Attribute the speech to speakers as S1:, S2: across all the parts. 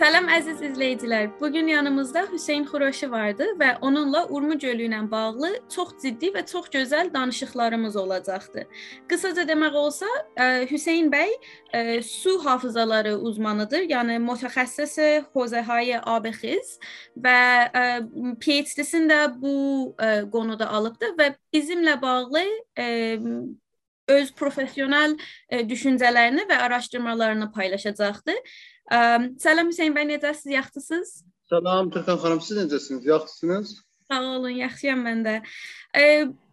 S1: Salam əziz izləyicilər. Bu gün yanımızda Hüseyn Xuroşi vardı və onunla Urmu gölü ilə bağlı çox ciddi və çox gözəl danışıqlarımız olacaqdı. Qısaca demək olsa, Hüseyn bəy su hafızaları uzmanıdır, yəni mütəxəssisi Hozəhayı Abexiz və PhD-sini də bu qonuda alıbdı və bizimlə bağlı öz professional düşüncələrini və araşdırmalarını paylaşacaqdı. Salam Hüseyn bəy, necəsiz? Yaxşısınız?
S2: Salam Türkan xanım, siz necəsiniz? Yaxşısınız?
S1: Sağ olun, yaxşıyam mən də. E,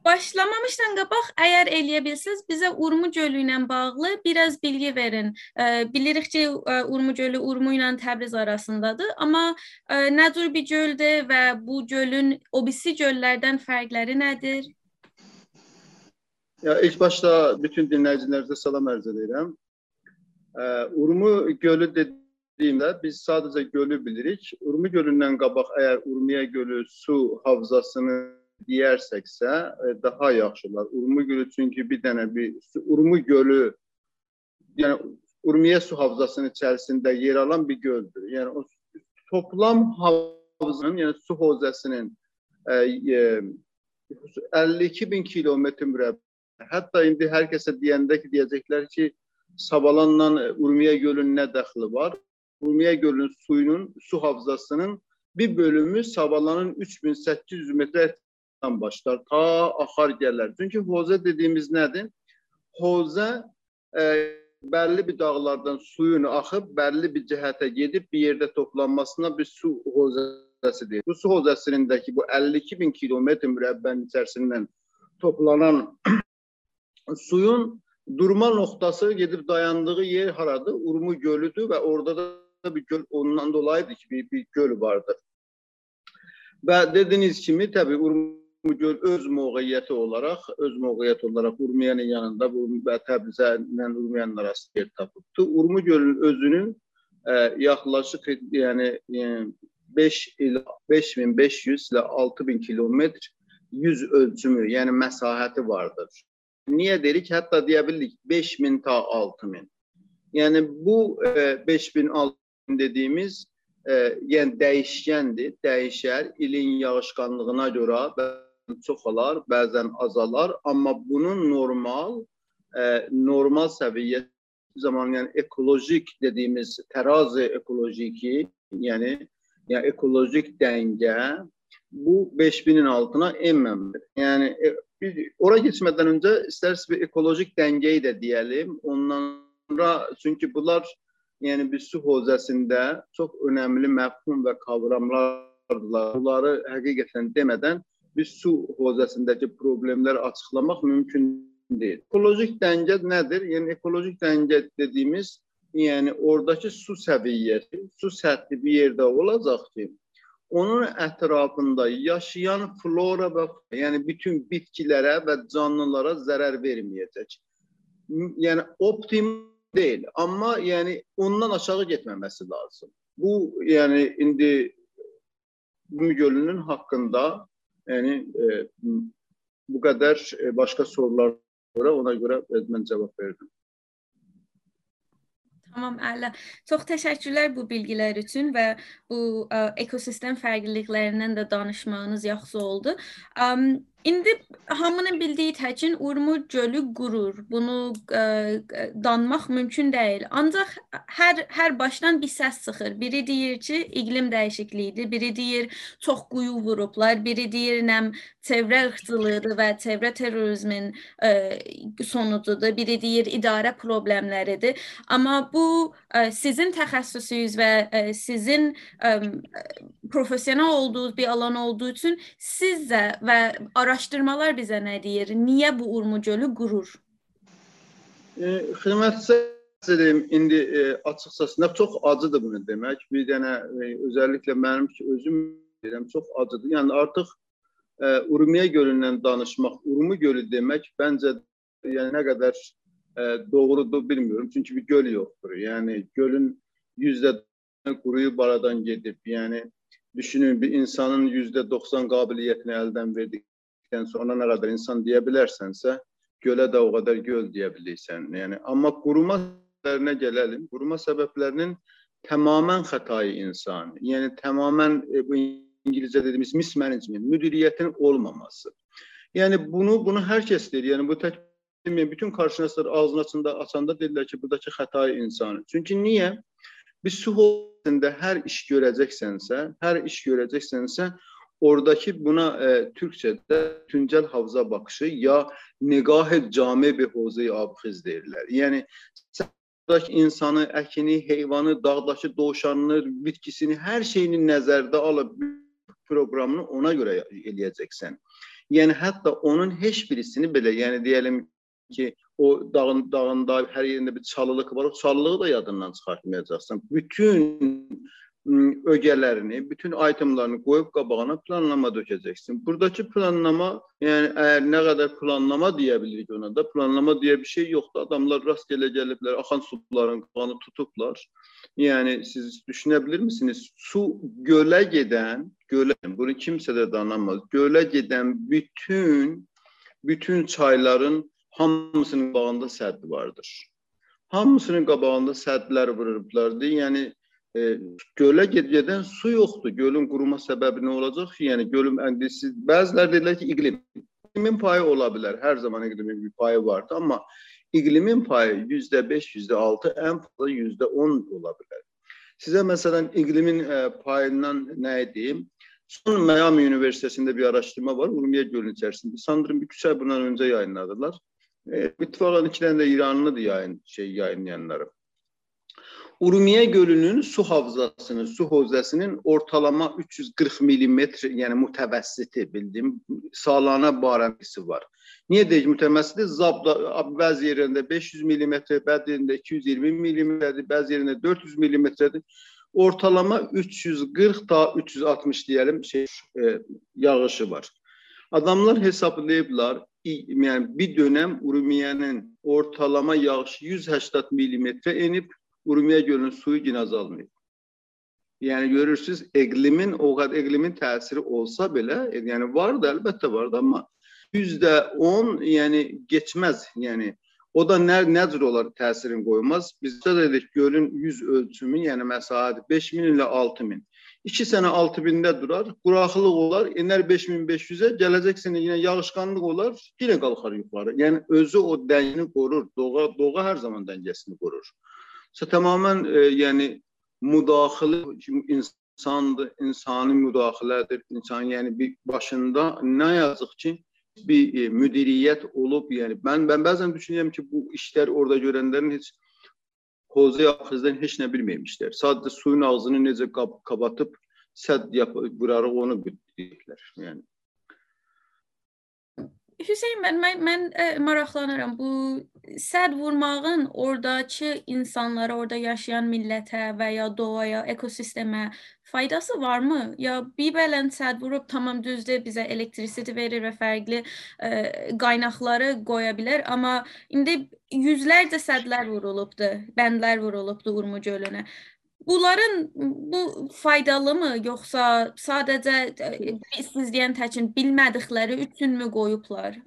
S1: başlamamışdan qabaq əgər eləyə bilsəz bizə Urmu gölü ilə bağlı biraz bilgi verin. E, bilirik ki, Urmu gölü Urmu ilə Təbriz arasındadır, amma e, nə cür bir göldür və bu gölün o birisi göllərdən fərqləri nədir?
S2: Ya ilk başda bütün dinləyicilərinizə salam ərz edirəm. Urmu gölü dedi Deyimdə biz sadəcə gölü bilirik. Urmu gölündən qabaq əgər Urmiya gölü su havzasını deyərsəksə e, daha yaxşı olar. Urmu gölü çünki bir dənə bir Urmu gölü yəni Urmiya su havzasının içərisində yer alan bir göldür. Yəni o toplam havzanın, yəni su havzasının e, e, 52 bin kilometr mürəbbə. Hətta indi hər kəsə deyəndə ki, deyəcəklər ki, Sabalanla Urmiya gölünün nə dəxli var? Urmiya gölünün suyunun, su havzasının bir bölümü Savalanın 3800 metrdən başlar, ta axar gələr. Çünki hozə dediyimiz nədir? Hozə e, bəlli bir dağlardan suyun axıb, bəlli bir cəhətə gedib bir yerdə toplanmasına bir su hozəsidir. Bu su hozəsindəki bu 52 bin kilometr mürəbbənin içərisindən toplanan suyun durma noxtası gedib dayandığı yer haradır? Urmu gölüdür və orada da bir göl ondan dolayıdır ki bir, bir göl vardır. Və dediyiniz kimi təbii Urmu göl öz mövqeyiyyəti olaraq, öz mövqeyiyyəti olaraq Urmiyanın yanında və Təbrizə ilə Urmiyanın arasında yer tapıbdı. Urmu gölün özünün ə, e, yaxlaşıq yəni, yəni 5 il 5500 ilə 6000 kilometr yüz ölçümü, yəni məsahəti vardır. Niyə deyirik? Hətta deyə bilirik 5000 ta 6000. Yəni bu e, 5000 6000 dediyimiz e, yəni dəyişkəndir, dəyişər ilin yağışqanlığına görə bəzən çoxalar, bəzən azalar, amma bunun normal e, normal səviyyəsi zaman yəni ekolojik dediyimiz tərazi ekolojiki, yəni yəni ekolojik dəngə bu 5000-in altına enməməlidir. Yəni e, biz ora keçmədən öncə istərsiniz bir ekolojik dəngəyi də deyəlim. Ondan sonra çünki bunlar yəni bir su hozəsində çox önəmli məfhum və kavramlardılar. Bunları həqiqətən demədən biz su hozəsindəki problemləri açıqlamaq mümkün deyil. Ekolojik dəngə nədir? Yəni ekolojik dəngə dediyimiz, yəni oradakı su səviyyəsi, su səthi bir yerdə olacaq ki, onun ətrafında yaşayan flora və yəni bütün bitkilərə və canlılara zərər verməyəcək. Yəni optimal deyil. Amma yəni ondan aşağı getməməsi lazım. Bu yəni indi gölünün haqqında yəni e, bu qədər e, başqa sorular var. Ona görə e, mən cavab verdim.
S1: Tamam, əla. Çox təşəkkürlər bu bilgilər üçün və bu ə, ekosistem fərqliliklərindən də danışmağınız yaxşı oldu. Um, İndi hamının bildiyi təkin Urmu gölü qurur. Bunu ə, e, danmaq mümkün deyil. Ancaq hər hər başdan bir səs çıxır. Biri deyir ki, iqlim dəyişikliyidir, biri deyir çox quyu vurublar, biri deyir nəm çevrə ırqçılığı və çevrə terrorizmin ə, e, sonucudur, biri deyir idarə problemləridir. Amma bu ə, e, sizin təxəssüsünüz və ə, sizin ə, professional olduğunuz bir alan olduğu üçün sizə və ara araşdırmalar bizə nə deyir? Niyə bu Urmu gölü qurur?
S2: E, xidmətçi deyim, indi e, açıqcasına çox acıdır bunu demək. Bir dənə e, özəlliklə mənim ki, özüm deyirəm, çox acıdır. Yəni artıq e, Urmiya gölündən danışmaq, Urmu gölü demək bəncə yəni nə qədər e, doğrudur bilmiyorum. Çünki bir göl yoxdur. Yəni gölün yüzdə quruyub aradan gedib. Yəni düşünün bir insanın %90 qabiliyyətini əldən verdik etdikdən sonra nə qədər insan deyə bilərsənsə, gölə də o qədər göl deyə bilirsən. Yəni amma quruma səbəblərinə gələlim. Quruma səbəblərinin tamamen xətayı insan, yəni tamamen e, bu İngilizce dediğimiz mismanagement, müdiriyyətin olmaması. Yəni bunu bunu hər kəs deyir. Yəni bu tək bütün karşınaşlar ağzını açında açanda dedilər ki, buradakı xətayı insan. Çünki niyə? Biz suhulunda hər iş görəcəksənsə, hər iş görəcəksənsə, oradakı buna e, türkçədə tüncəl havza baxışı ya negah cami bi hozey abxiz deyirlər. Yəni buradakı insanı, əkini, heyvanı, dağdakı dovşanını, bitkisini, hər şeyini nəzərdə alıb proqramını ona görə eləyəcəksən. Yəni hətta onun heç birisini belə, yəni deyəlim ki, o dağın dağında hər yerində bir çalılıq var, o çalılığı da yadından çıxartmayacaqsan. Bütün ögələrini, bütün itemlarını qoyub qabağına planlama dökəcəksən. Buradakı planlama, yəni əgər nə qədər planlama deyə bilirik ona da, planlama deyə bir şey yoxdur. Adamlar rastgele gəliblər, axan suların qanı tutublar. Yəni siz düşünə bilirmisiniz? Su gölə gedən, gölə, bunu kimsə də danamaz. Gölə gedən bütün bütün çayların hamısının qabağında sədd vardır. Hamısının qabağında səddlər vurublardı. Yəni e, gölə gedən su yoxdur. Gölün quruma səbəbi nə olacaq ki? Yəni gölün əndisi bəziləri deyirlər ki, iqlim. İqlimin payı ola bilər. Hər zaman iqlimin bir payı vardı, amma iqlimin payı %5, %6, ən fazla %10 ola bilər. Sizə məsələn iqlimin ə, e, payından nə deyim? Son Miami Üniversitesində bir araşdırma var, Urmiya gölünün içərisində. Sanırım bir üç ay bundan öncə yayınladılar. E, iki dənə də İranlıdır yayın şey yayınlayanları. Urmiye Gölü'nün su havzasının, su havzasının ortalama 340 milimetre yani mütevessiti bildiğim sağlana barəmisi var. Niye deyik mütevessiti? Zabda bəzi yerlərində 500 milimetre, bəzi yerində 220 milimetredir, bəzi yerində 400 milimetredir. Ortalama 340 ta 360 diyelim şey e, yağışı var. Adamlar hesaplayıblar, yani bir dönem Urumiye'nin ortalama yağışı 180 milimetre enip Urmiya gölünün suyu yenə azalmayıb. Yəni görürsüz, iqlimin o qədər iqlimin təsiri olsa belə, yəni vardı, əlbəttə vardı, amma %10 yəni keçməz. Yəni o da nə nə cür olar təsirini qoymaz. Biz də dedik gölün 100 ölçümü, yəni məsafəti 5000 ilə 6000. 2 sənə 6000-də durar, quraqlıq olar, enər 5500-ə, gələcəksən yenə yağışqanlıq olar, yenə qalxar yuxarı. Yəni özü o dəngini qorur, doğa doğa hər zaman dəngəsini qorur. İşte tamamen e, yani müdaxilə insandır, insani müdaxilədir. İnsan yəni bir başında nə yazıq ki, bir e, müdiriyyət olub, yəni mən ben bəzən düşünürəm ki, bu işlər orada görənlərin heç Hoze Afrizdən heç nə bilməymişlər. Sadəcə suyun ağzını necə qab qabatıb sədd vurarıq onu bilirlər. Yəni
S1: Hüseyn mən mən, mən ə, e, maraqlanıram bu səd vurmağın ordakı insanlara, orada yaşayan millətə və ya doğaya, ekosistemə faydası varmı? Ya bir bələn səd vurub tamam düzdür, bizə elektrisiti verir və fərqli ə, e, qaynaqları qoya bilər, amma indi yüzlərcə sədlər vurulubdu, bəndlər vurulubdu Urmu gölünə. Bunların bu faydalı mı, yoxsa sadəcə e, siz deyən təkin bilmədikləri üçünmü qoyublar?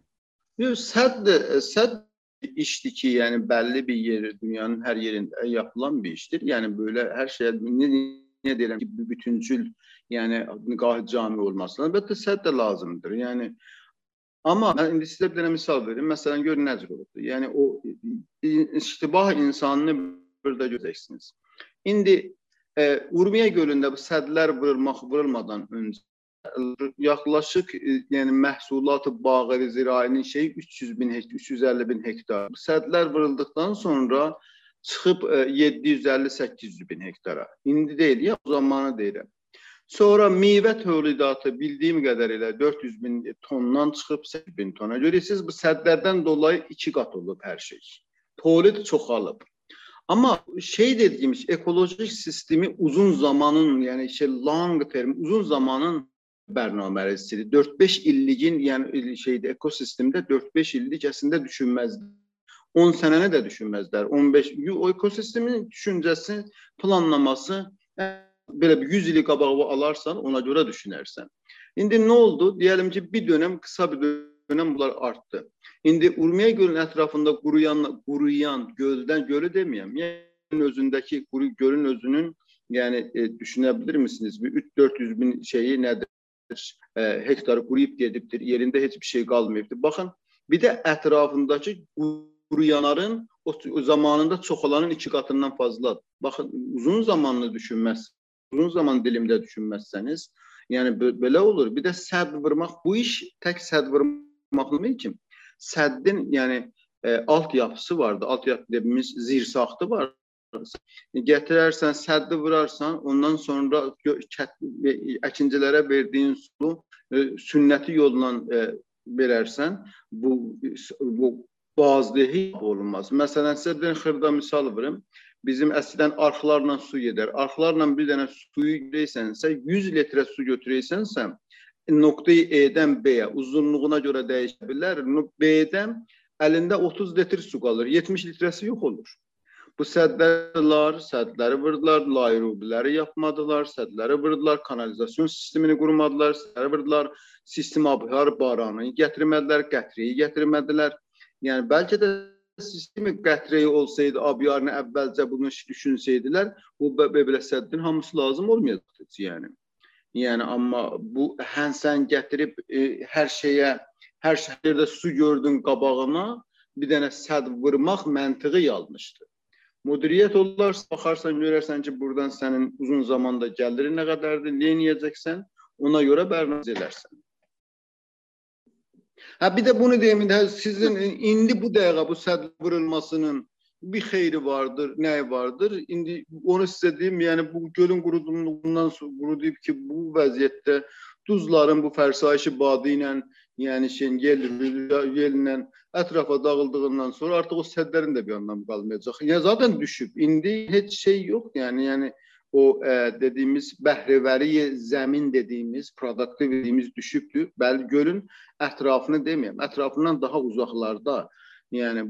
S2: Yox, sədd sədd işdir ki, yəni bəlli bir yer dünyanın hər yerində yapılan bir işdir. Yəni belə hər şeyə nə deyirəm ki, bütüncül, yəni qahid cami olması. Əlbəttə sədd də lazımdır. Yəni Amma mən indi sizə bir dənə misal verim. Məsələn, görün nə cür olubdu. Yəni o iştibah insanını burada görəcəksiniz. İndi e, Urmiya gölündə bu sədlər vurulmaq vurulmadan öncə yaxlaşıq e, yəni məhsulatı bağı zirainin şeyi 300 min hektar, 350 bin hektar. Sədlər vurulduqdan sonra çıxıb e, 750-800 bin hektara. İndi deyil, ya o zamanı deyirəm. Sonra meyvə tövlidatı bildiyim qədərilə 400 bin tondan çıxıb 8 bin tona. Görürsüz bu sədlərdən dolayı iki qat olub hər şey. Tövlid çoxalıb. Ama şey dediğimiz ekolojik sistemi uzun zamanın yani şey long term uzun zamanın bərnaməsidir. 4-5 illikin yəni şeydə ekosistemdə 4-5 illik əslində düşünməzdir. 10 sənəni də düşünməzlər. 15 o ekosistemin düşüncəsi, planlaması belə bir 100 ili qabağı alarsan, ona görə düşünərsən. İndi nə oldu? Deyəlim ki, bir dönəm qısa bir dönəm bunlar artdı. İndi Urmiya gölünün ətrafında quruyan, quruyan göldən gölü deməyəm. Yəni özündəki quru gölün özünün Yəni e, düşünə bilirmisiniz? Bir 3-400 min şeyi nədir? E, hektarı quruyub gedibdir. Yerində heç bir şey qalmayıbdır. Baxın, bir də ətrafındakı quruyanların o, o zamanında çoxalanın iki qatından fazladır. Baxın, uzun zamanlı düşünməzsiniz, uzun zaman dilimdə düşünməzsəniz, yəni belə olur. Bir də sədd vurmaq, bu iş tək sədd vurmaq deyil səddin yəni e, alt yapısı vardı. Alt yapı dediğimiz zirsaxtı var. Gətirərsən, səddi vurarsan, ondan sonra əkincilərə verdiyin su e, sünnəti yolla e, verərsən, bu bu bazdehi olunmaz. Məsələn, sizə bir xırda misal verim. Bizim əslən arxlarla su gedər. Arxlarla bir dənə suyu götürəysənsə, 100 litrə su götürəysənsə, nöqteyi E-dən B-yə uzunluğuna görə dəyişə bilər. B-dən əlində 30 litr su qalır, 70 litrəsi yox olur. Bu sədlər, sədləri vurdular, layrubiləri yapmadılar, sədləri vurdular, kanalizasyon sistemini qurmadılar, sədləri vurdular, sistem abhar baranı gətirmədilər, qətriyi gətirmədilər. Yəni bəlkə də sistemi qətriyi olsaydı, abiyarını əvvəlcə bunu düşünsəydilər, bu belə səddin hamısı lazım olmayacaqdı yəni. Yəni amma bu hənsən gətirib e, hər şeyə, hər şəhərdə su gördün qabağına, bir dənə sədd vurmaq məntiqi yanlışdır. Müdiriyyət olarsa baxarsan, görərsən ki, buradan sənin uzun zamanda gəliri nə qədərdir, nə edəcəksən, ona görə bərnamə edərsən. Hə bir də bunu deyim, də sizin indi bu dəqiqə bu sədd vurulmasının bir xeyri vardır, nəyi vardır? İndi onu sizə deyim, yəni bu gölün quruduğundan sonra qurudub ki, bu vəziyyətdə duzların bu fərsayişi badı ilə yəni şeyin yel, yellə ətrafa dağıldığından sonra artıq o sədlərin də bir anlamı qalmayacaq. Yəni zaten düşüb. İndi heç şey yox. Yəni yəni o e, dediyimiz bəhrəvəri zəmin dediyimiz, produktiv dediyimiz düşübdür. Bəli, gölün ətrafını deməyəm, ətrafından daha uzaqlarda. Yəni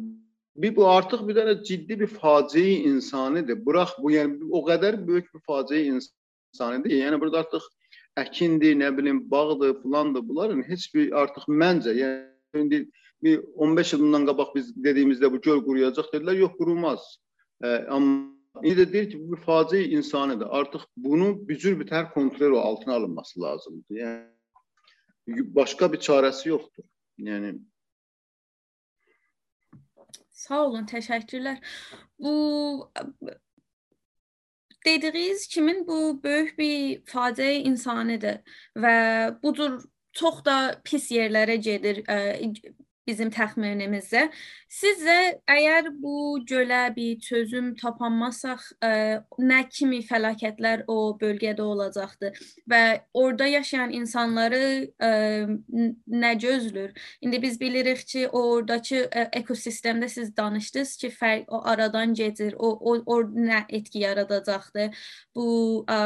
S2: bir bu artıq bir dənə ciddi bir faciə insanidir. Bıraq bu yəni o qədər böyük bir faciə insanidir. Yəni burada artıq əkindir, nə bilim, bağdır, filandır. Bunların heç bir artıq məncə, yəni indi bir 15 il bundan qabaq biz dediyimizdə bu göl quruyacaq dedilər, yox qurulmaz. E, amma indi də deyir ki, bu bir faciə insanıdır. Artıq bunu bücür bitər kontrol altına alınması lazımdır. Yəni başqa bir çarəsi yoxdur. Yəni
S1: Sağ olun, təşəkkürlər. Bu Dediyiniz kimin bu böyük bir faciə insanidir və budur çox da pis yerlərə gedir. Ə, bizim təxminimizdə. Sizcə əgər bu gölə bir çözüm tapanmasaq, ə, nə kimi fəlakətlər o bölgədə olacaqdı və orada yaşayan insanları ə, nə gözlür? İndi biz bilirik ki, o oradakı ə, ekosistemdə siz danışdınız ki, fərq o aradan gedir. O o, o nə etki yaradacaqdı? Bu ə,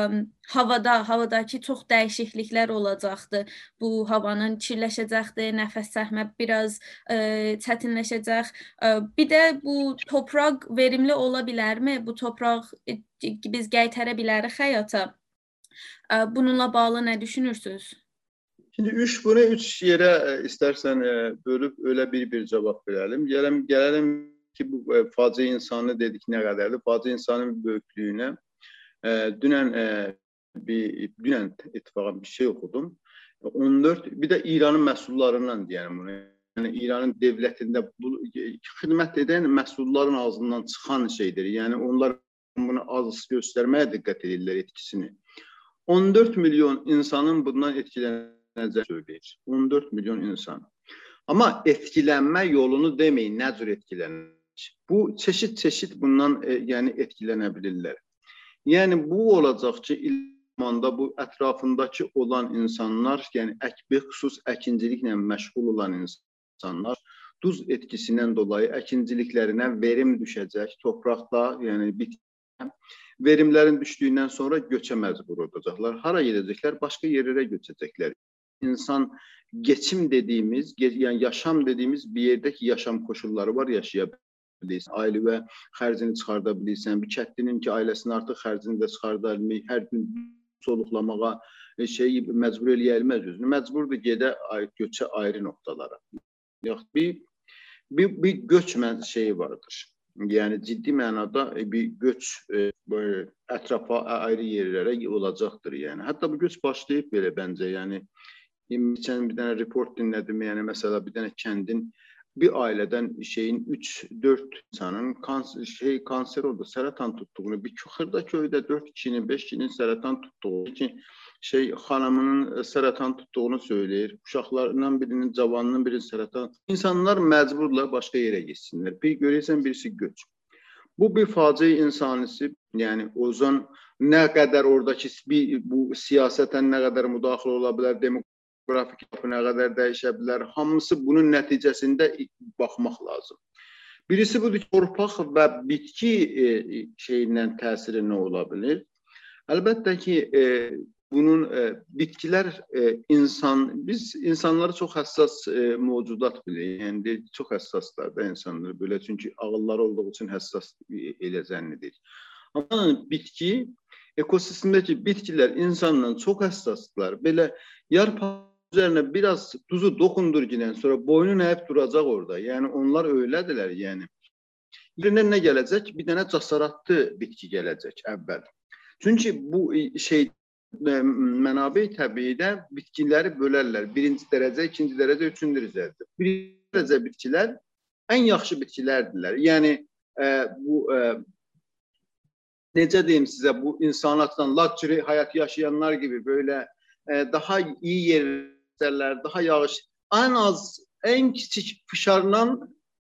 S1: havada, havadakı çox dəyişikliklər olacaqdı. Bu havanın kirləşəcəkdi, nəfəs çəkmə biraz ə, çətinləşəcək. Ə, bir də bu torpaq verimli ola bilərmi? Bu torpaq ə, biz qaytara bilərik həyata. Ə, bununla bağlı nə düşünürsüz?
S2: Şimdi üç bunu üç yerə ə, istərsən bölüb öyle bir-bir cavab verəlim. Gələm gələlim ki, bu faciə insanı dedik nə qədərdir? Faciə insanın böyüklüyünə. Dünən bir dünən ittifaqa bir şey oxudum. 14 bir də İranın məhsullarından deyirəm bunu. Yəni İranın dövlətində bu xidmət edən məhsulların ağzından çıxan şeydir. Yəni onlar bunu az göstərməyə diqqət edirlər etkisini. 14 milyon insanın bundan etkilənəcəyi söyləyir. 14 milyon insan. Amma etkilənmə yolunu deməyin, nə cür etkilənir? Bu çeşid-çeşid bundan e, yəni etkilənə bilirlər. Yəni bu olacaq ki, zamanda bu ətrafındakı olan insanlar, yəni əkbi xüsus əkinciliklə məşğul olan insanlar duz etkisindən dolayı əkinciliklərinə verim düşəcək, torpaqda, yəni bitki verimlərin düşdüyündən sonra göçə məcbur olacaqlar. Hara gedəcəklər? Başqa yerlərə göçəcəklər. İnsan geçim dediyimiz, yəni yaşam dediyimiz bir yerdə ki, yaşam koşulları var, yaşaya bilirsən, ailəvə xərcini çıxarda bilirsən. Bir kəndlinin ki, ailəsinin artıq xərcini də çıxarda bilmək, hər gün soluqlamağa e, şey məcbur eləyə bilməz özünü. Məcburdur gedə göçə ayrı nöqtələrə. Yox, bir bir, bir göç şeyi vardır. Yəni ciddi mənada bir göç e, ətrafa ayrı yerlərə olacaqdır. Yəni hətta bu göç başlayıb belə bəncə. Yəni keçən bir dənə report dinlədim. Yəni məsələ bir dənə kəndin bir ailədən şeyin 3-4 insanın kanser, şey kanser oldu, səratan tutduğunu, bir xırda köydə 4 kişinin, 5 kişinin səratan tutduğu ki, şey xanımının səratan tutduğunu söyləyir. Uşaqlarından birinin, cavanının birinin səratan. İnsanlar məcburlar başqa yerə getsinlər. Bir görürsən birisi göç. Bu bir faciə insanisi, yəni ozan nə qədər oradakı bir, bu siyasətən nə qədər müdaxilə ola bilər, demoqrafik yapı nə qədər dəyişə bilər. Hamısı bunun nəticəsində baxmaq lazım. Birisi budur ki, torpaq və bitki e, şeyindən təsiri nə ola bilər? Əlbəttə ki, e, bunun e, bitkilər e, insan biz insanları çox həssas e, mövcudat bilirik. Yəni çox həssaslar da insanlar belə çünki ağılları olduğu üçün həssas e, elə zənn edir. Amma bitki ekosistemdəki bitkilər insanla çox həssasdırlar. Belə yarpaq üzərinə biraz duzu dokundurgidən sonra boynu nəyib duracaq orada. Yəni onlar öylədilər, yəni. Yerinə nə gələcək? Bir dənə cəsarətli bitki gələcək əvvəl. Çünki bu şey mənabə təbiidə bitkiləri bölərlər. Birinci dərəcə, ikinci dərəcə, üçüncü dərəcə. Birinci dərəcə bitkilər ən yaxşı bitkilərdirlər. Yəni ə, bu ə, necə deyim sizə bu insanlardan luxury həyat yaşayanlar kimi belə daha iyi yerlər, daha yağış, ən az ən kiçik fışarla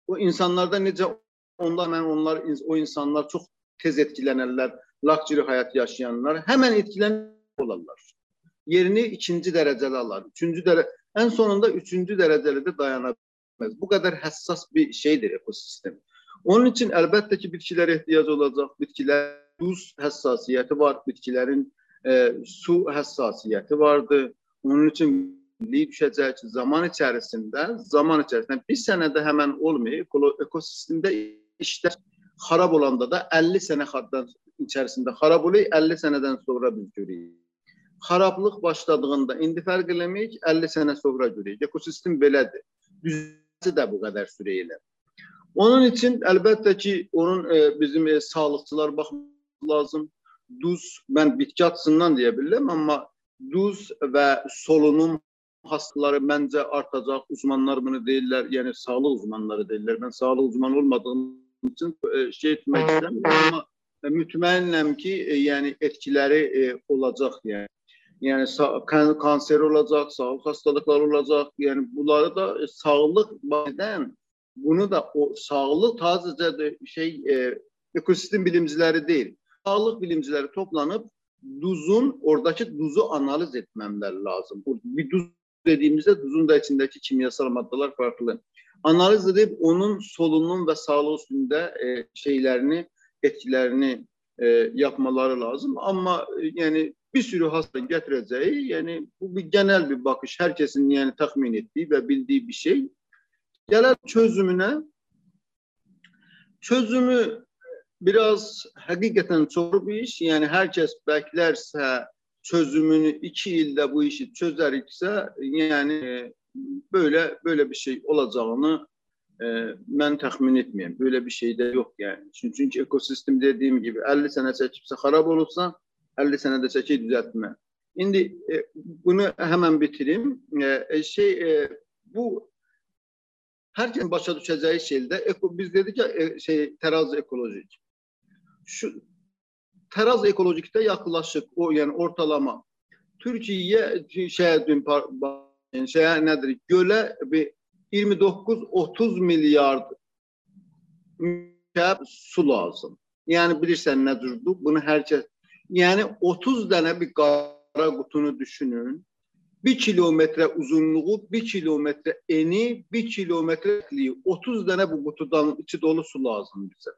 S2: o insanlarda necə onda mən onlar o insanlar çox tez etkilənərlər. Luxury həyat yaşayanlar həmən etkilənir olarlar. Yerini ikinci dərəcəli alar. Üçüncü dərə ən sonunda üçüncü dərəcəli də dayana bilməz. Bu qədər həssas bir şeydir ekosistem. Onun üçün əlbəttə ki, bitkilərə ehtiyac olacaq. Bitkilər duz həssasiyyəti var, bitkilərin e, su həssasiyyəti vardır. Onun üçün liy düşəcək zaman içərisində, zaman içərisində bir sənədə həmən olmayıb, ekosistemdə işlər xarab olanda da 50 sənə xaddan içərisində xarab olur, 50 sənədən sonra biz görürük xarablıq başladığında indi fərq eləməyik, 50 sənə sonra görək. Ekosistem belədir. Düzəsi də bu qədər sürə ilə. Onun üçün əlbəttə ki, onun e, bizim e, sağlıqçılar baxmaq lazım. Duz mən bitki açısından deyə bilirəm, amma duz və solunum hastaları məncə artacaq. Uzmanlar bunu deyirlər, yəni sağlıq uzmanları deyirlər. Mən sağlıq uzmanı olmadığım üçün e, şey etmək istəmirəm, amma mütməinnəm ki, e, yəni etkiləri e, olacaq yəni. Yəni kan kanser olacaq, sağlıq xəstəlikləri olacaq. Yəni bunları da e, sağlıq bədən bunu da o sağlıq tazəcə şey e, ekosistem bilimciləri deyil. Sağlıq bilimciləri toplanıb duzun oradakı duzu analiz etməmləri lazım. Bir duz dediyimizdə duzun da içindəki kimyasal maddələr farklı. Analiz edib onun solunum və sağlıq üstündə e, şeylərini, etkilərini e, yapmaları lazım. Amma e, yəni bir sürü hasta gətirəcəyi, yəni bu bir genel bir bakış, hər kəsin yəni təxmin etdiyi və bildiyi bir şey. Gələr çözümünə. Çözümü biraz həqiqətən çox bir iş. Yəni hər kəs bəklərsə çözümünü 2 ildə bu işi çözəriksə, yəni böyle böyle bir şey olacağını e, mən təxmin etmirəm. Böyle bir şey də yox yəni. Çünki, çünki ekosistem dediyim gibi 50 sənə çəkibsə xarab olursa, 50 sənədə çəki düzəltmə. İndi e, bunu həmən bitirim. E, e, şey e, bu hər kəsin başa düşəcəyi şeydə eko, biz dedik ya e, şey təraz ekolojik. Şu təraz ekolojikdə yaxınlaşıq o yəni ortalama Türkiyə şəhər dün şəhər nədir? Gölə bir 29-30 milyard kəb su lazım. Yəni bilirsən nə cürdür? Bunu hər kəs Yəni 30 dənə bir qara qutunu düşünün. 1 kilometrə uzunluğu, 1 kilometrə eni, 1 kilometrəliyi 30 dənə bu qutudan içi dolu su lazım bizə.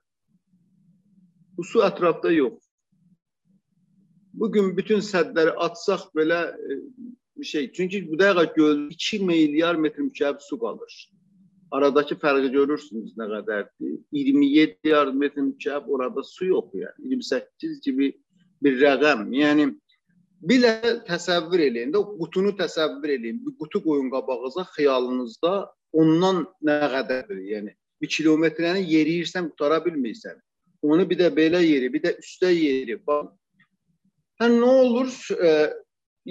S2: Bu su ətrafda yox. Bugün bütün sədləri açsaq belə e, bir şey. Çünki bu dəqiqə göl 2 milyar metr mükəb su qalır. Aradakı fərqi görürsünüz nə qədərdir. 27 milyar metr mükəb orada su yox yəni. 28 kimi bir rəqəm. Yəni bilə təsəvvür eləyin də qutunu təsəvvür eləyin. Bir qutu qoyun qabağınıza xəyalınızda ondan nə qədərdir, yəni bir kilometrəni yeriyirsən, qutara bilmirsən. Onu bir də belə yeri, bir də üstə yeri. Bax. Hə nə olur? E,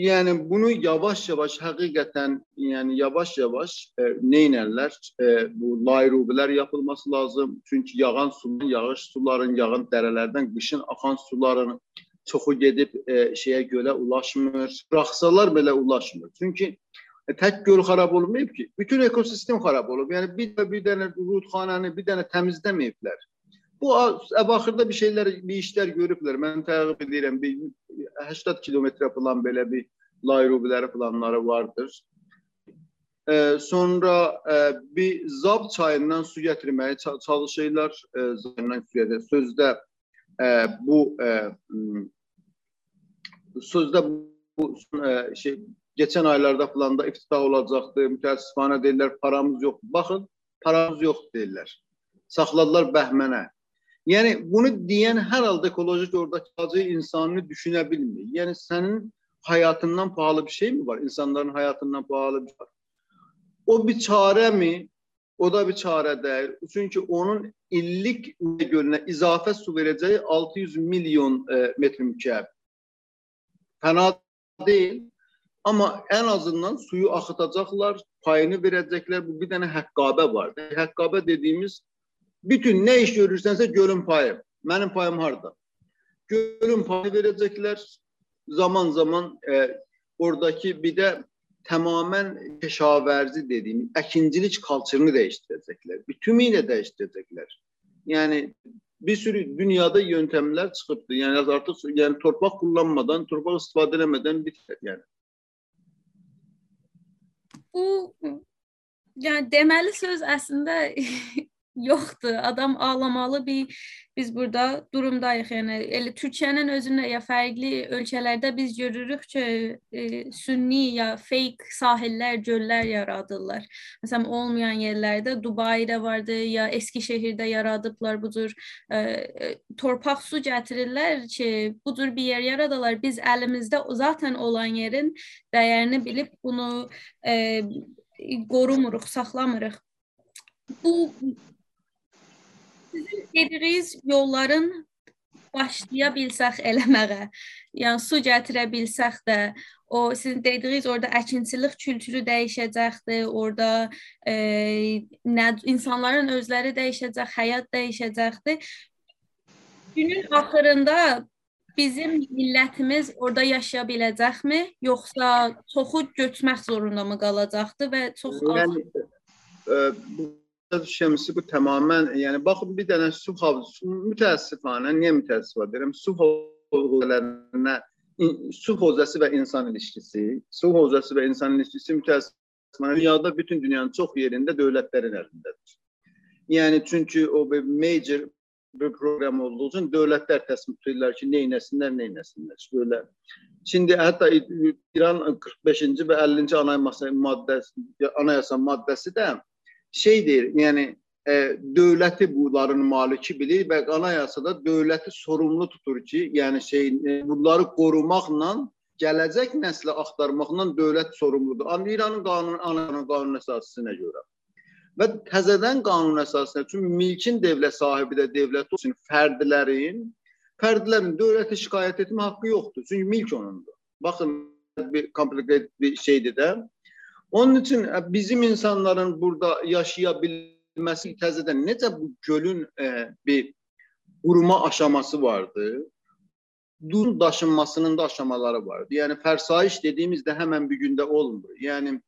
S2: yəni bunu yavaş-yavaş həqiqətən, yəni yavaş-yavaş e, nə edirlər? E, bu layrubilər yapılması lazım. Çünki yağan suyun, yağış suların, yağan dərələrdən qışın axan suların çoxu gedib e, şeyə gölə ulaşmır. Buraxsalar belə ulaşmır. Çünki e, tək göl xarab olmayıb ki, bütün ekosistem xarab olub. Yəni bir bir dənə rudxananı bir dənə təmizləməyiblər. Bu əvaxırda bir şeylər, bir işlər görüblər. Mən təqib edirəm, bir 80 kilometrə falan belə bir layrubiləri planları vardır. E, sonra e, bir Zab çayından su gətirməyə çalışırlar. Zabından su gətirir. Sözdə e, bu e, sözdə bu e, şey keçən aylarda falan da iftitah olacaqdı. Mütəəssifanə deyirlər paramız yoxdur. Baxın, paramız yoxdur deyirlər. Saxladılar bəhmənə. Yəni bunu deyən hər halda ekolojik oradakı insanını düşünə bilmir. Yəni sənin həyatından pahalı bir şey mi var? İnsanların həyatından pahalı bir şey var. O bir çarə mi? O da bir çarə deyil. Çünki onun illik gölünə izafə su verəcəyi 600 milyon e, metr mükəb. Fəna deyil. Amma ən azından suyu axıtacaqlar, payını verəcəklər. Bu bir dənə həqqabə var. Həqqabə dediyimiz bütün nə iş görürsənsə gölün payı. Mənim payım harda? Gölün payı verəcəklər. Zaman zaman e, oradakı bir də tamamen keşavərzi dediyimiz əkincilik kalçırını dəyişdirəcəklər. Bütünüyle dəyişdirəcəklər. Yəni bir sürü dünyada yöntemlər çıxıbdı. Yəni artıq yəni torpaq kullanmadan, torpaq istifadə etmədən bitir yəni.
S1: Bu yəni deməli söz əslində yoxdur. Adam ağlamalı bir biz burada durumdayıq. Yəni elə Türkiyənin özündə ya fərqli ölkələrdə biz görürük ki, e, sünni ya fake sahillər, göllər yaradırlar. Məsələn, olmayan yerlərdə Dubayda vardı ya Eskişehirdə yaradıblar bu cür e, e, torpaq su gətirirlər ki, bu cür bir yer yaradılar. Biz əlimizdə zaten olan yerin dəyərini bilib bunu e, qorumuruq, saxlamırıq. Bu dediyiniz yolların başlaya bilsək eləməyə, yəni su gətirə bilsək də, o sizin dediyiniz orada əkinçilik kültürü dəyişəcəkdir, orada e, nə insanların özləri dəyişəcək, həyat dəyişəcəkdir. Günün axırında bizim millətimiz orada yaşaya biləcəkmi, yoxsa çoxu göçmək zorunda mı qalacaqdı və çox
S2: yəni, ə, bu şəmsi bu tamamilə, yəni baxın bir dənə su havzusu mütəəssifanə, niyə mütəəssifə deyirəm, su havzalarına su havzası və insan ilişkisi, su havzası və insan ilişkisi mütəəssifanə dünyada bütün dünyanın çox yerində dövlətlərin əlindədir. Yəni çünki o bir major bir proqram olduğu üçün dövlətlər təsmin edirlər ki, nə etsinlər, nə etsinlər. Belə. Şimdi hətta İran 45-ci və 50-ci anayasa maddəsi, anayasa maddəsi də şeydir, yəni e, dövləti bunların maliki bilir və anayasada dövləti sorumlu tutur ki, yəni şey e, bunları qorumaqla gələcək nəslə axtarmaqla dövlət sorumludur. İranın qanun ananın qanun əsasına görə. Və təzədən qanun əsasına çünki milkin dövlət sahibi də dövlət olsun, fərdlərin fərdlərin dövlətə şikayət etmə haqqı yoxdur. Çünki milk onundur. Baxın bir komplikasiya bir şeydir də. Onun üçün e, bizim insanların burada yaşaya bilməsi təzədən necə bu gölün e, bir quruma aşaması vardı. Duzun daşınmasının da aşamaları vardı. Yəni fərsayiş dediyimizdə həmən bir gündə olmur. Yəni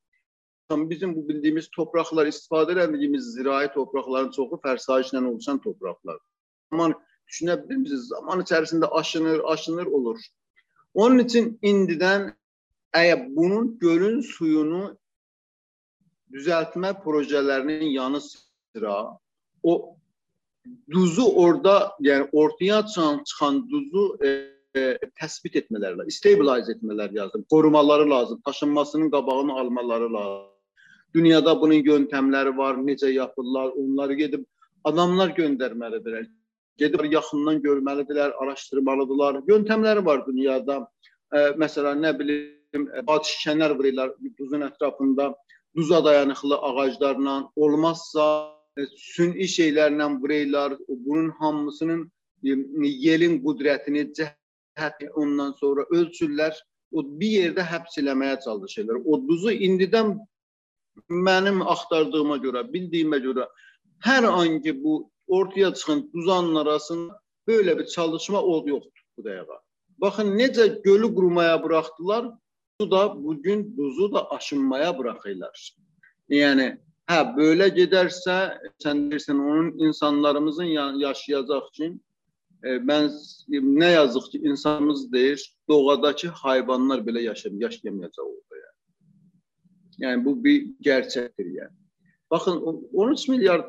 S2: bizim bu bildiyimiz topraklar, istifadə etdiyimiz zirai toprakların çoxu fərsayişlə oluşan topraklar. Zaman düşünə bilirsiniz, zaman içərisində aşınır, aşınır olur. Onun üçün indidən əgər bunun gölün suyunu düzəltmə projelərinin yanı sıra o duzu orada, yəni ortaya çıxan, çıxan duzu e, e, təsbit etmələri lazım, stabilize etmələri lazım, qorumaları lazım, daşınmasının qabağını almaları lazım. Dünyada bunun yöntəmləri var, necə yapırlar, onları gedib adamlar göndərməlidirlər. Gedib yaxından görməlidirlər, araşdırmalıdırlar. Yöntəmləri var dünyada. E, məsələn, nə bilim, bac şənər vuruyorlar duzun ətrafında duza dayanıqlı ağaclarla, olmazsa sünni şeylərlə buraylar, bunun hamısının yelin qudrətini, cəhəti ondan sonra ölçürlər. O bir yerdə həbs eləməyə çalışırlar. O duzu indidən mənim axtardığıma görə, bildiyimə görə hər an ki bu ortaya çıxan duzanın arasında böyle bir çalışma ol yoxdur bu dəqiqə. Baxın necə gölü qurumaya buraxdılar, bu da bugün duzu da aşınmaya bırakırlar. Yəni hə böyle gedərsə sən deyirsən onun insanlarımızın yaşayacaq üçün e, ben ne yazık ki insanımız deyir doğadaki hayvanlar belə yaşam yaşayamayacaq orada yani. Yani bu bir gerçektir yani. Bakın 13 milyar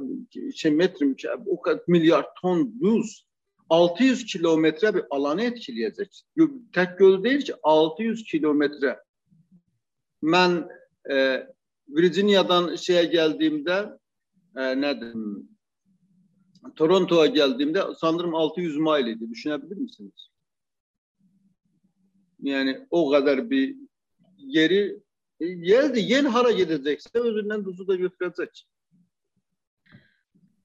S2: şey metrim o kadar milyar ton duz 600 kilometre bir alanı etkileyecek. Tek göl değil ki 600 kilometre. Ben e, Virginia'dan şeye geldiğimde e, ne dedim Toronto'ya geldiğimde sanırım 600 mile idi. Düşünebilir misiniz? Yani o kadar bir yeri geldi. Yel hara gidecekse özünden duzu da götürecek.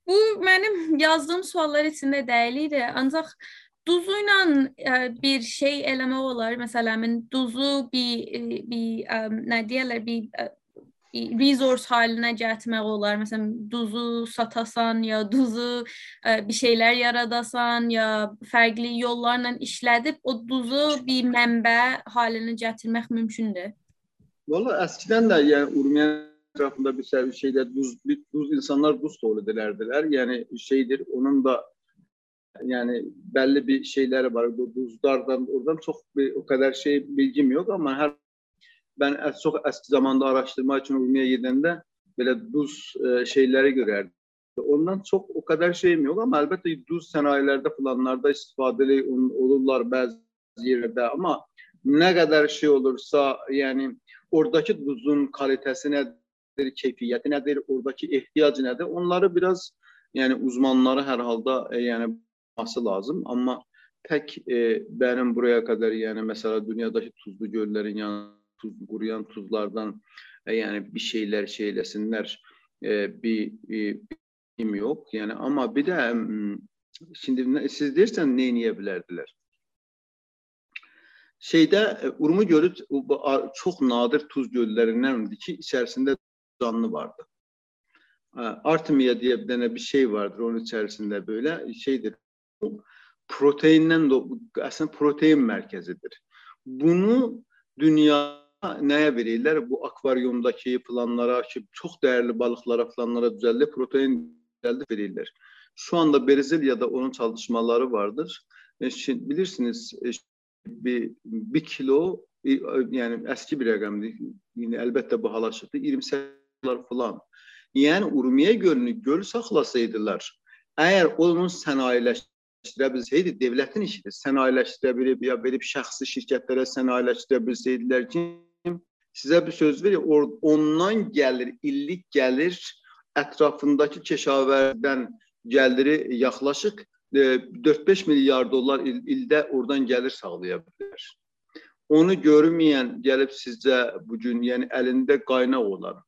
S1: Bu mənim yazdığım suallar içində deyil idi. Ancaq duzu ilə e, bir şey eləmək olar. Məsələn, duzu bir e, bir ə, e, nə deyirlər, bir ə, bir resource halinə gətirmək olar. Məsələn, duzu satasan ya duzu ə, bir şeylər yaradasan ya fərqli yollarla işlədib o duzu bir mənbə halinə gətirmək mümkündür.
S2: Valla eskiden de yani Urmiye etrafında bir şeyde duz, bir, duz insanlar duz söyledilerdiler. Yani şeydir onun da yani belli bir şeyler var. Bu duzlardan oradan çok bir, o kadar şey bilgim yok ama her ben çok eski zamanda araştırma için Urmiye gidende böyle duz e, şeyleri görerdim. Ondan çok o kadar şeyim yok ama elbette duz sanayilerde falanlarda istifadeli olurlar bazı yerlerde ama ne kadar şey olursa yani oradaki duzun kalitesi nedir, keyfiyyəti nədir, oradakı ehtiyac nədir? Onları biraz yəni uzmanları hər halda e, yəni olması lazım. Amma tək e, benim buraya kadar yani mesela dünyadaki tuzlu göllerin yani tuz, kuruyan tuzlardan e, yani bir şeyler şeylesinler e, bir, bir bilim yok. Yani ama bir de şimdi siz dersen ne niyebilirdiler? Şeydə e, Urmu gölü çox nadir tuz göllərindəndir ki, içərisində canlı vardı. Artemia diye bir tane bir şey vardır onun içerisinde böyle şeydir. Proteinden de aslında protein merkezidir. Bunu dünya neye verirler? Bu akvaryumdaki yapılanlara, çok değerli balıklara falanlara düzenli protein elde verirler. Şu anda Brezilya'da onun çalışmaları vardır. E, şimdi bilirsiniz e, bir, bir kilo yani eski bir rakamdı. Yine elbette bahalaşırdı. 28 dolar falan. Yani Urmiye Gölü'nü göl saxlasaydılar, eğer onun sənayiləşdirə bilsəydi, devlətin işidir. Sənayiləşdirə bilib ya verib şəxsi şirkətlərə sənayiləşdirə bilsəydilər ki, sizə bir söz verir, ondan gəlir, illik gəlir, ətrafındakı keşavərdən gəliri yaxlaşıq 4-5 milyar dolar il, ildə oradan gəlir sağlaya bilər. Onu görməyən gəlib sizcə bu gün, yəni əlində qaynaq olan,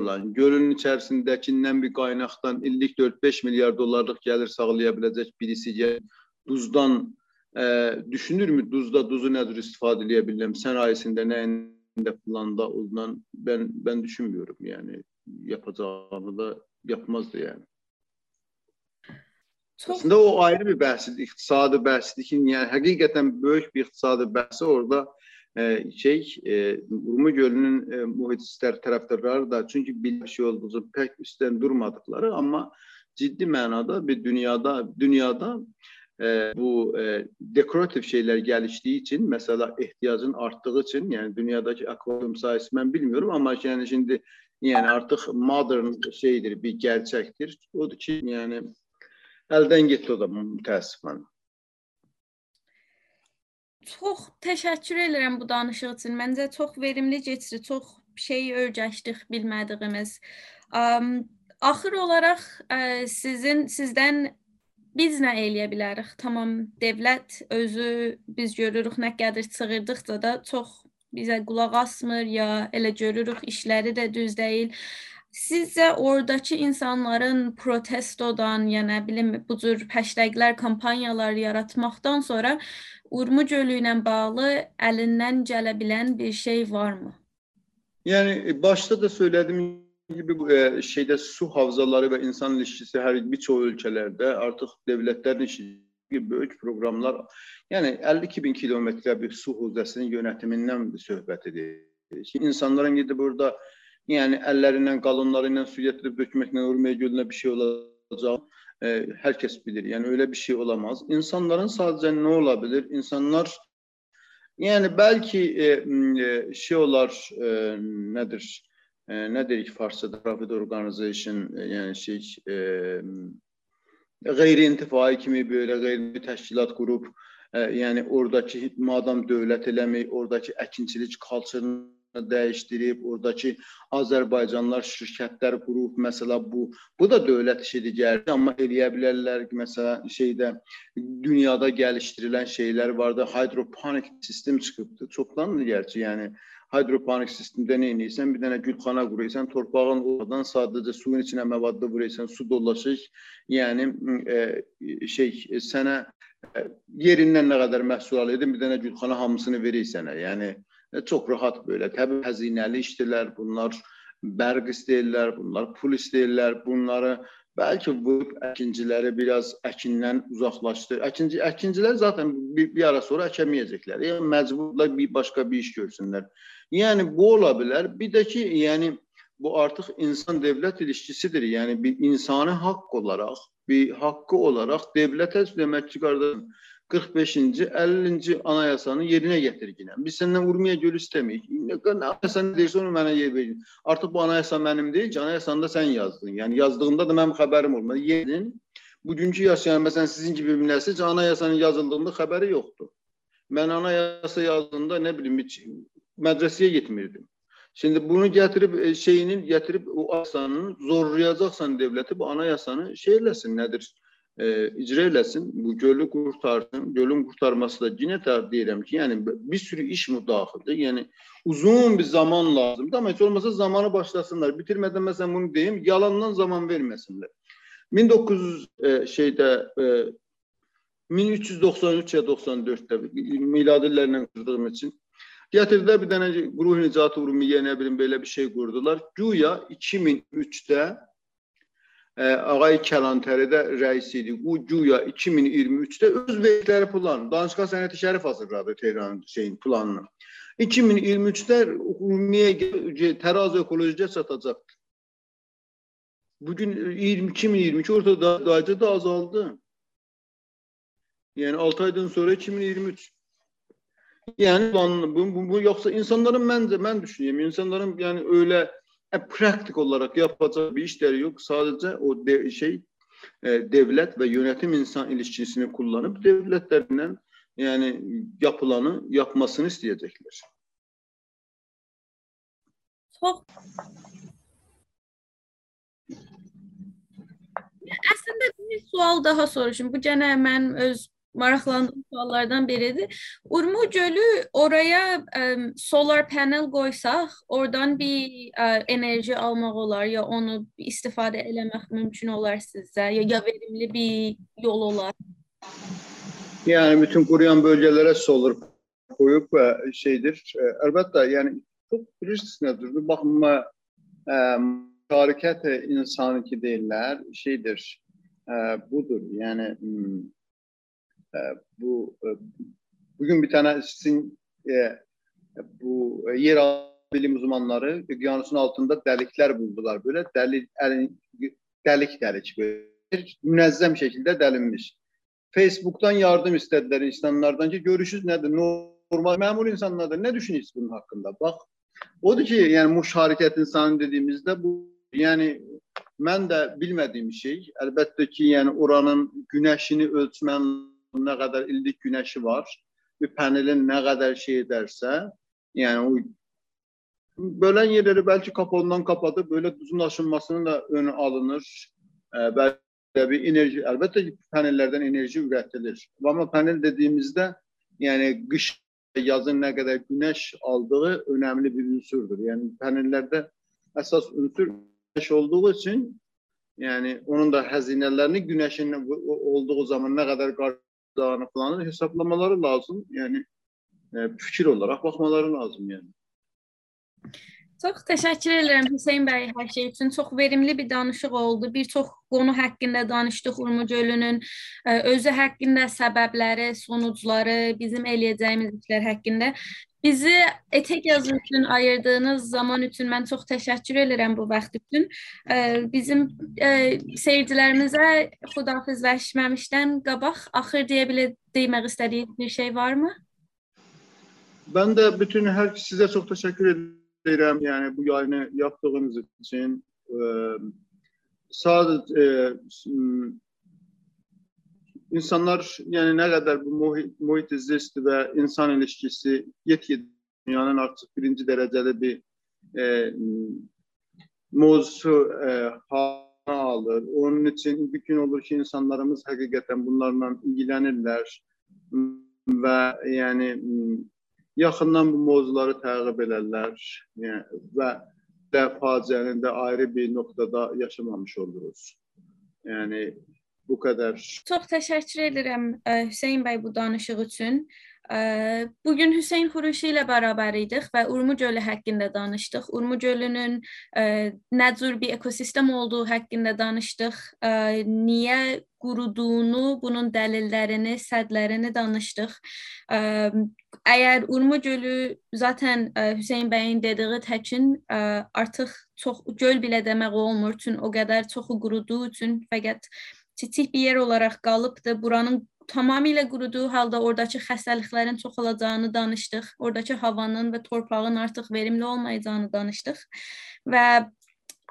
S2: olan, gölün içərisindəkindən bir qaynaqdan illik 4-5 milyar dollarlıq gəlir sağlaya biləcək birisi gəlir. Duzdan e, düşünürmü duzda duzu nədir istifadə edə bilirəm sənayesində nəyində planda ondan ben ben düşünmüyorum yani yapacağını da yapmazdı yani. Çok... Aslında o ayrı bir bəhsdir, iqtisadi bəhsdir ki, yəni həqiqətən böyük bir iqtisadi bəhsi orada şey e, Urmu gölünün e, muhitistlər tərəfdarları da çünki bir şey olduğu pek üstdən durmadıkları amma ciddi mənada bir dünyada dünyada e, bu e, dekoratif şeyler geliştiği için mesela ihtiyacın arttığı için yani dünyadaki akvaryum sayısı ben bilmiyorum ama yani şimdi yani artık modern şeydir bir gerçektir. Odur ki yani əldən getdi o da mütəəssifən.
S1: Çox təşəkkür edirəm bu danışıq üçün. Məncə çox verimli keçdi. Çox şey öyrəşdik bilmədiyimiz. Um, axır olaraq ə, sizin sizdən biz nə eləyə bilərik? Tamam, dövlət özü biz görürük nə qədər çığırdıqca da çox bizə qulaq asmır ya elə görürük işləri də düz deyil. Sizcə oradakı insanların protestodan, yəni nə bilim bu cür hashtaglər, kampanyalar yaratmaqdan sonra Urmu gölü ilə bağlı əlindən gələ bilən bir şey varmı?
S2: Yəni başda da söylədiyim gibi bu e, şeydə su havzaları və insan ilişkisi hər bir çox ölkələrdə artıq dövlətlərin işi böyük proqramlar, yəni 52 bin kilometrə bir su hövzəsinin yönətimindən söhbət edir. İnsanların gedib burada yəni əllərindən, qalınları ilə su gətirib dökməklə Urmiya gölünə bir şey olacaq. E, hər kəs bilir. Yəni öyle bir şey olamaz. İnsanların sadəcə nə ola bilər? İnsanlar yəni bəlkə e, e, şey olar, e, nədir? E, nə deyirik farsçada profit organization, e, yəni şey e, qeyri-intifai kimi belə qeyri təşkilat qurub, e, yəni oradakı madam dövlət eləmək, oradakı əkinçilik kulturunu dəyişdirib, oradakı Azərbaycanlılar şirkətlər qurub, məsələ bu, bu da dövlət işidir gəlir, amma eləyə bilərlər ki, məsələ şeydə dünyada gəlişdirilən şeylər vardı, hidroponik sistem çıxıbdı. Çoxdandır gerçi, yəni hidroponik sistemdə nə edirsən? Bir dənə gülxana qurursan, torpağın oradan sadəcə suyun içinə məvadda vurursan, su dolaşır. Yəni e, şey sənə e, yerindən nə qədər məhsul alırdın, bir dənə gülxana hamısını verir sənə. Yəni çox rahat belə. Təbii xəzinəli işdirlər, bunlar bərq istəyirlər, bunlar pul istəyirlər, bunları bəlkə bu əkinciləri biraz əkindən uzaqlaşdır. Əkinci əkincilər zaten bir, bir ara sonra əkəməyəcəklər. Yəni məcburlar bir başqa bir iş görsünlər. Yəni bu ola bilər. Bir də ki, yəni bu artıq insan dövlət ilişkisidir. Yəni bir insani haqq olaraq, bir haqqı olaraq dövlətə demək ki, qardaşım 45-ci, 50-ci anayasanı yerinə yetirginəm. Biz səndən Urmiya gölü istəməyik. Anayasa nə deyirsə onu mənə yer verin. Artıq bu anayasa mənim deyil ki, anayasanı da sən yazdın. Yəni yazdığında da mənim xəbərim olmadı. Yerin bugünkü yaşayan məsələn sizin kimi bir nəsil anayasanın yazıldığında xəbəri yoxdur. Mən anayasa yazdığında nə bilim heç mədrəsəyə getmirdim. Şimdi bunu gətirib e, şeyinin gətirib o asanın zorlayacaqsan dövləti bu anayasanı şey eləsin nədir? E, icra eləsin, bu gölü qurtarsın. Gölün qurtarması da yenə deyirəm ki, yəni bir sürü iş müdaxildir. Yəni uzun bir zaman lazımdır. Amma heç olmasa zamanı başlasınlar. Bitirmədən məsələn bunu deyim, yalandan zaman verməsinlər. 1900 e, şeydə e, 1393 ya 94-də miladi illərlə qırdığım üçün gətirdilər bir dənə Ruh Nicatı Urumiyyə nə bilim belə bir şey qurdular. Güya 2003-də Ağay Kəlantəri də rəis idi. Bu güya 2023-də öz verdikləri plan, Danışqa Sənəti Şərif hazırladı Tehranın şeyin planını. 2023-də ümumiyə tərazi ekolojiyaya çatacaqdır. Bugün 2022 ortada dayıca da azaldı. Yani 6 aydan sonra 2023. Yani bu, bu, bu yoksa insanların bence ben düşünüyorum. İnsanların yani öyle e, praktik olarak yapacak bir işleri yok. Sadece o de, şey e, devlet ve yönetim insan ilişkisini kullanıp devletlerinden yani yapılanı yapmasını isteyecekler.
S1: Çok Əslində bir sual daha soruşum. Bu gənə mən öz maraqlandığım suallardan biridir. Urmu Gölü oraya e, solar panel qoysaq, oradan bir e, enerji almaq olar ya onu istifadə eləmək mümkün olar sizə ya, ya verimli bir yol olar.
S2: Yani bütün kuruyan bölgelere solar koyup e, şeydir. Elbette yani çok bilirsiniz nedir? Bir bakıma e, hareket insanı ki değiller şeydir. E, budur. Yani hmm, bu e, bugün bir tane sizin e, bu yer bilim uzmanları okyanusun altında delikler buldular. Böyle delik, delik delik böyle münezzem şekilde delinmiş. Facebook'tan yardım istediler insanlardan ki görüşüz nedir? Normal memur insanlardır. Ne düşünüyorsunuz bunun hakkında? Bak odur ki yani muş hareket insanı dediğimizde bu yani ben de bilmediğim şey elbette ki yani oranın güneşini ölçmen nə qədər illik günəşi var, bir panelin nə qədər şey edərsə, yəni o bölən yerləri bəlkə kapondan kapadı, belə duzun aşınmasının da önü alınır. E, bəlkə bir enerji, əlbəttə ki, panellərdən enerji ürətilir. Amma panel dediyimizdə, yəni qış yazın nə qədər günəş aldığı önəmli bir ünsurdur. Yəni panellərdə əsas ünsur güneş olduğu için yani onun da hazinelerini güneşin olduğu zaman ne kadar dağını falan hesaplamaları lazım. Yani e, fikir olarak bakmaları lazım yani.
S1: Çox təşəkkür edirəm Hüseyn bəy hər şey üçün. Çox verimli bir danışıq oldu. Bir çox qonu haqqında danışdıq Urmu gölünün e, özü haqqında, səbəbləri, sonucları, bizim eləyəcəyimiz işlər haqqında. Bizi etek yazı üçün ayırdığınız zaman üçün mən çox təşəkkür edirəm bu vaxt üçün. Bizim seyircilərimizə xudafizləşməmişdən qabaq axır deyə bilə demək istədiyiniz bir şey varmı?
S2: Ben de bütün her size çok teşekkür ederim ederim yani bu yayını yaptığınız için. Sadece e, insanlar yani ne kadar bu muhit, muhit zist ve insan ilişkisi yetki dünyanın artık birinci derecede bir e, mevzusu e, alır. Onun için mümkün olur ki insanlarımız hakikaten bunlarla ilgilenirler ve yani yaxından bu mövzuları təqib elərlər yəni, və də faciənin də ayrı bir nöqtada yaşamamış oluruz. Yəni bu qədər.
S1: Çox təşəkkür edirəm Hüseyn bəy bu danışıq üçün. Bugün Hüseyn Xuruşi ilə bərabər idik və Urmu gölü haqqında danışdıq. Urmu gölünün nə cür bir ekosistem olduğu haqqında danışdıq. Niyə quruduğunu, bunun dəlillərini, sədlərini danışdıq. Əgər Urmu gölü zaten Hüseyn bəyin dediyi təkin artıq çox göl belə demək olmur, çünki o qədər çoxu quruduğu üçün fəqət kiçik bir yer olaraq qalıbdı. Buranın tamamilə quruduğu halda oradakı xəstəliklərin çoxalacağını danışdıq. Oradakı havanın və torpağın artıq verimli olmayacağını danışdıq. Və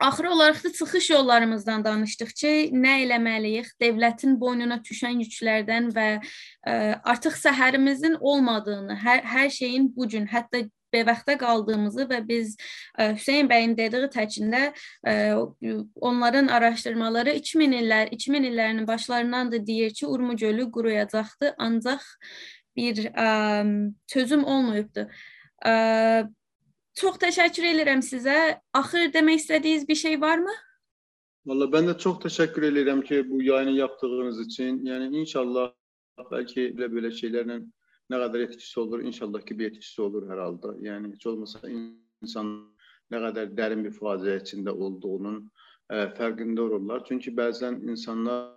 S1: Axırı olaraq da çıxış yollarımızdan danışdıq ki, nə eləməliyik? Dövlətin boynuna düşən yüklərdən və ə, artıq səhərimizin olmadığını, hər, hər şeyin bu gün, hətta bevəxtə qaldığımızı və biz e, Hüseyn bəyin dediyi təkində e, onların araşdırmaları 2000 illər 2000 illərinin başlarından da deyir ki, Urmu gölü quruyacaqdı, ancaq bir ə, çözüm olmayıbdı. Ə, çox təşəkkür edirəm sizə. Axır demək istədiyiniz bir şey varmı?
S2: Valla ben de çok teşekkür ederim ki bu yayını yaptığınız için. Yani inşallah belki böyle böyle şeylerle ne kadar etkisi olur? İnşallah ki bir etkisi olur herhalde. Yani hiç olmasa insan ne kadar derin bir facia içinde olduğunun e, farkında olurlar. Çünkü bazen insanlar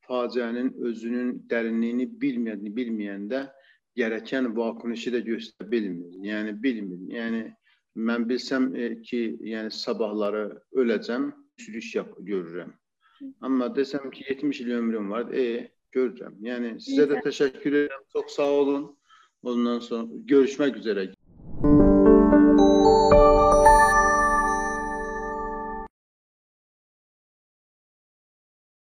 S2: facianın özünün derinliğini bilmeyeni bilmeyende gereken vakunişi de gösterebilmiyor. Yani bilmiyor. Yani ben bilsem e, ki yani sabahları öleceğim, sürüş yap görürüm. Ama desem ki 70 yıl ömrüm var, e göreceğim. Yani size de teşekkür ederim. Çok sağ olun. Ondan sonra görüşmek üzere.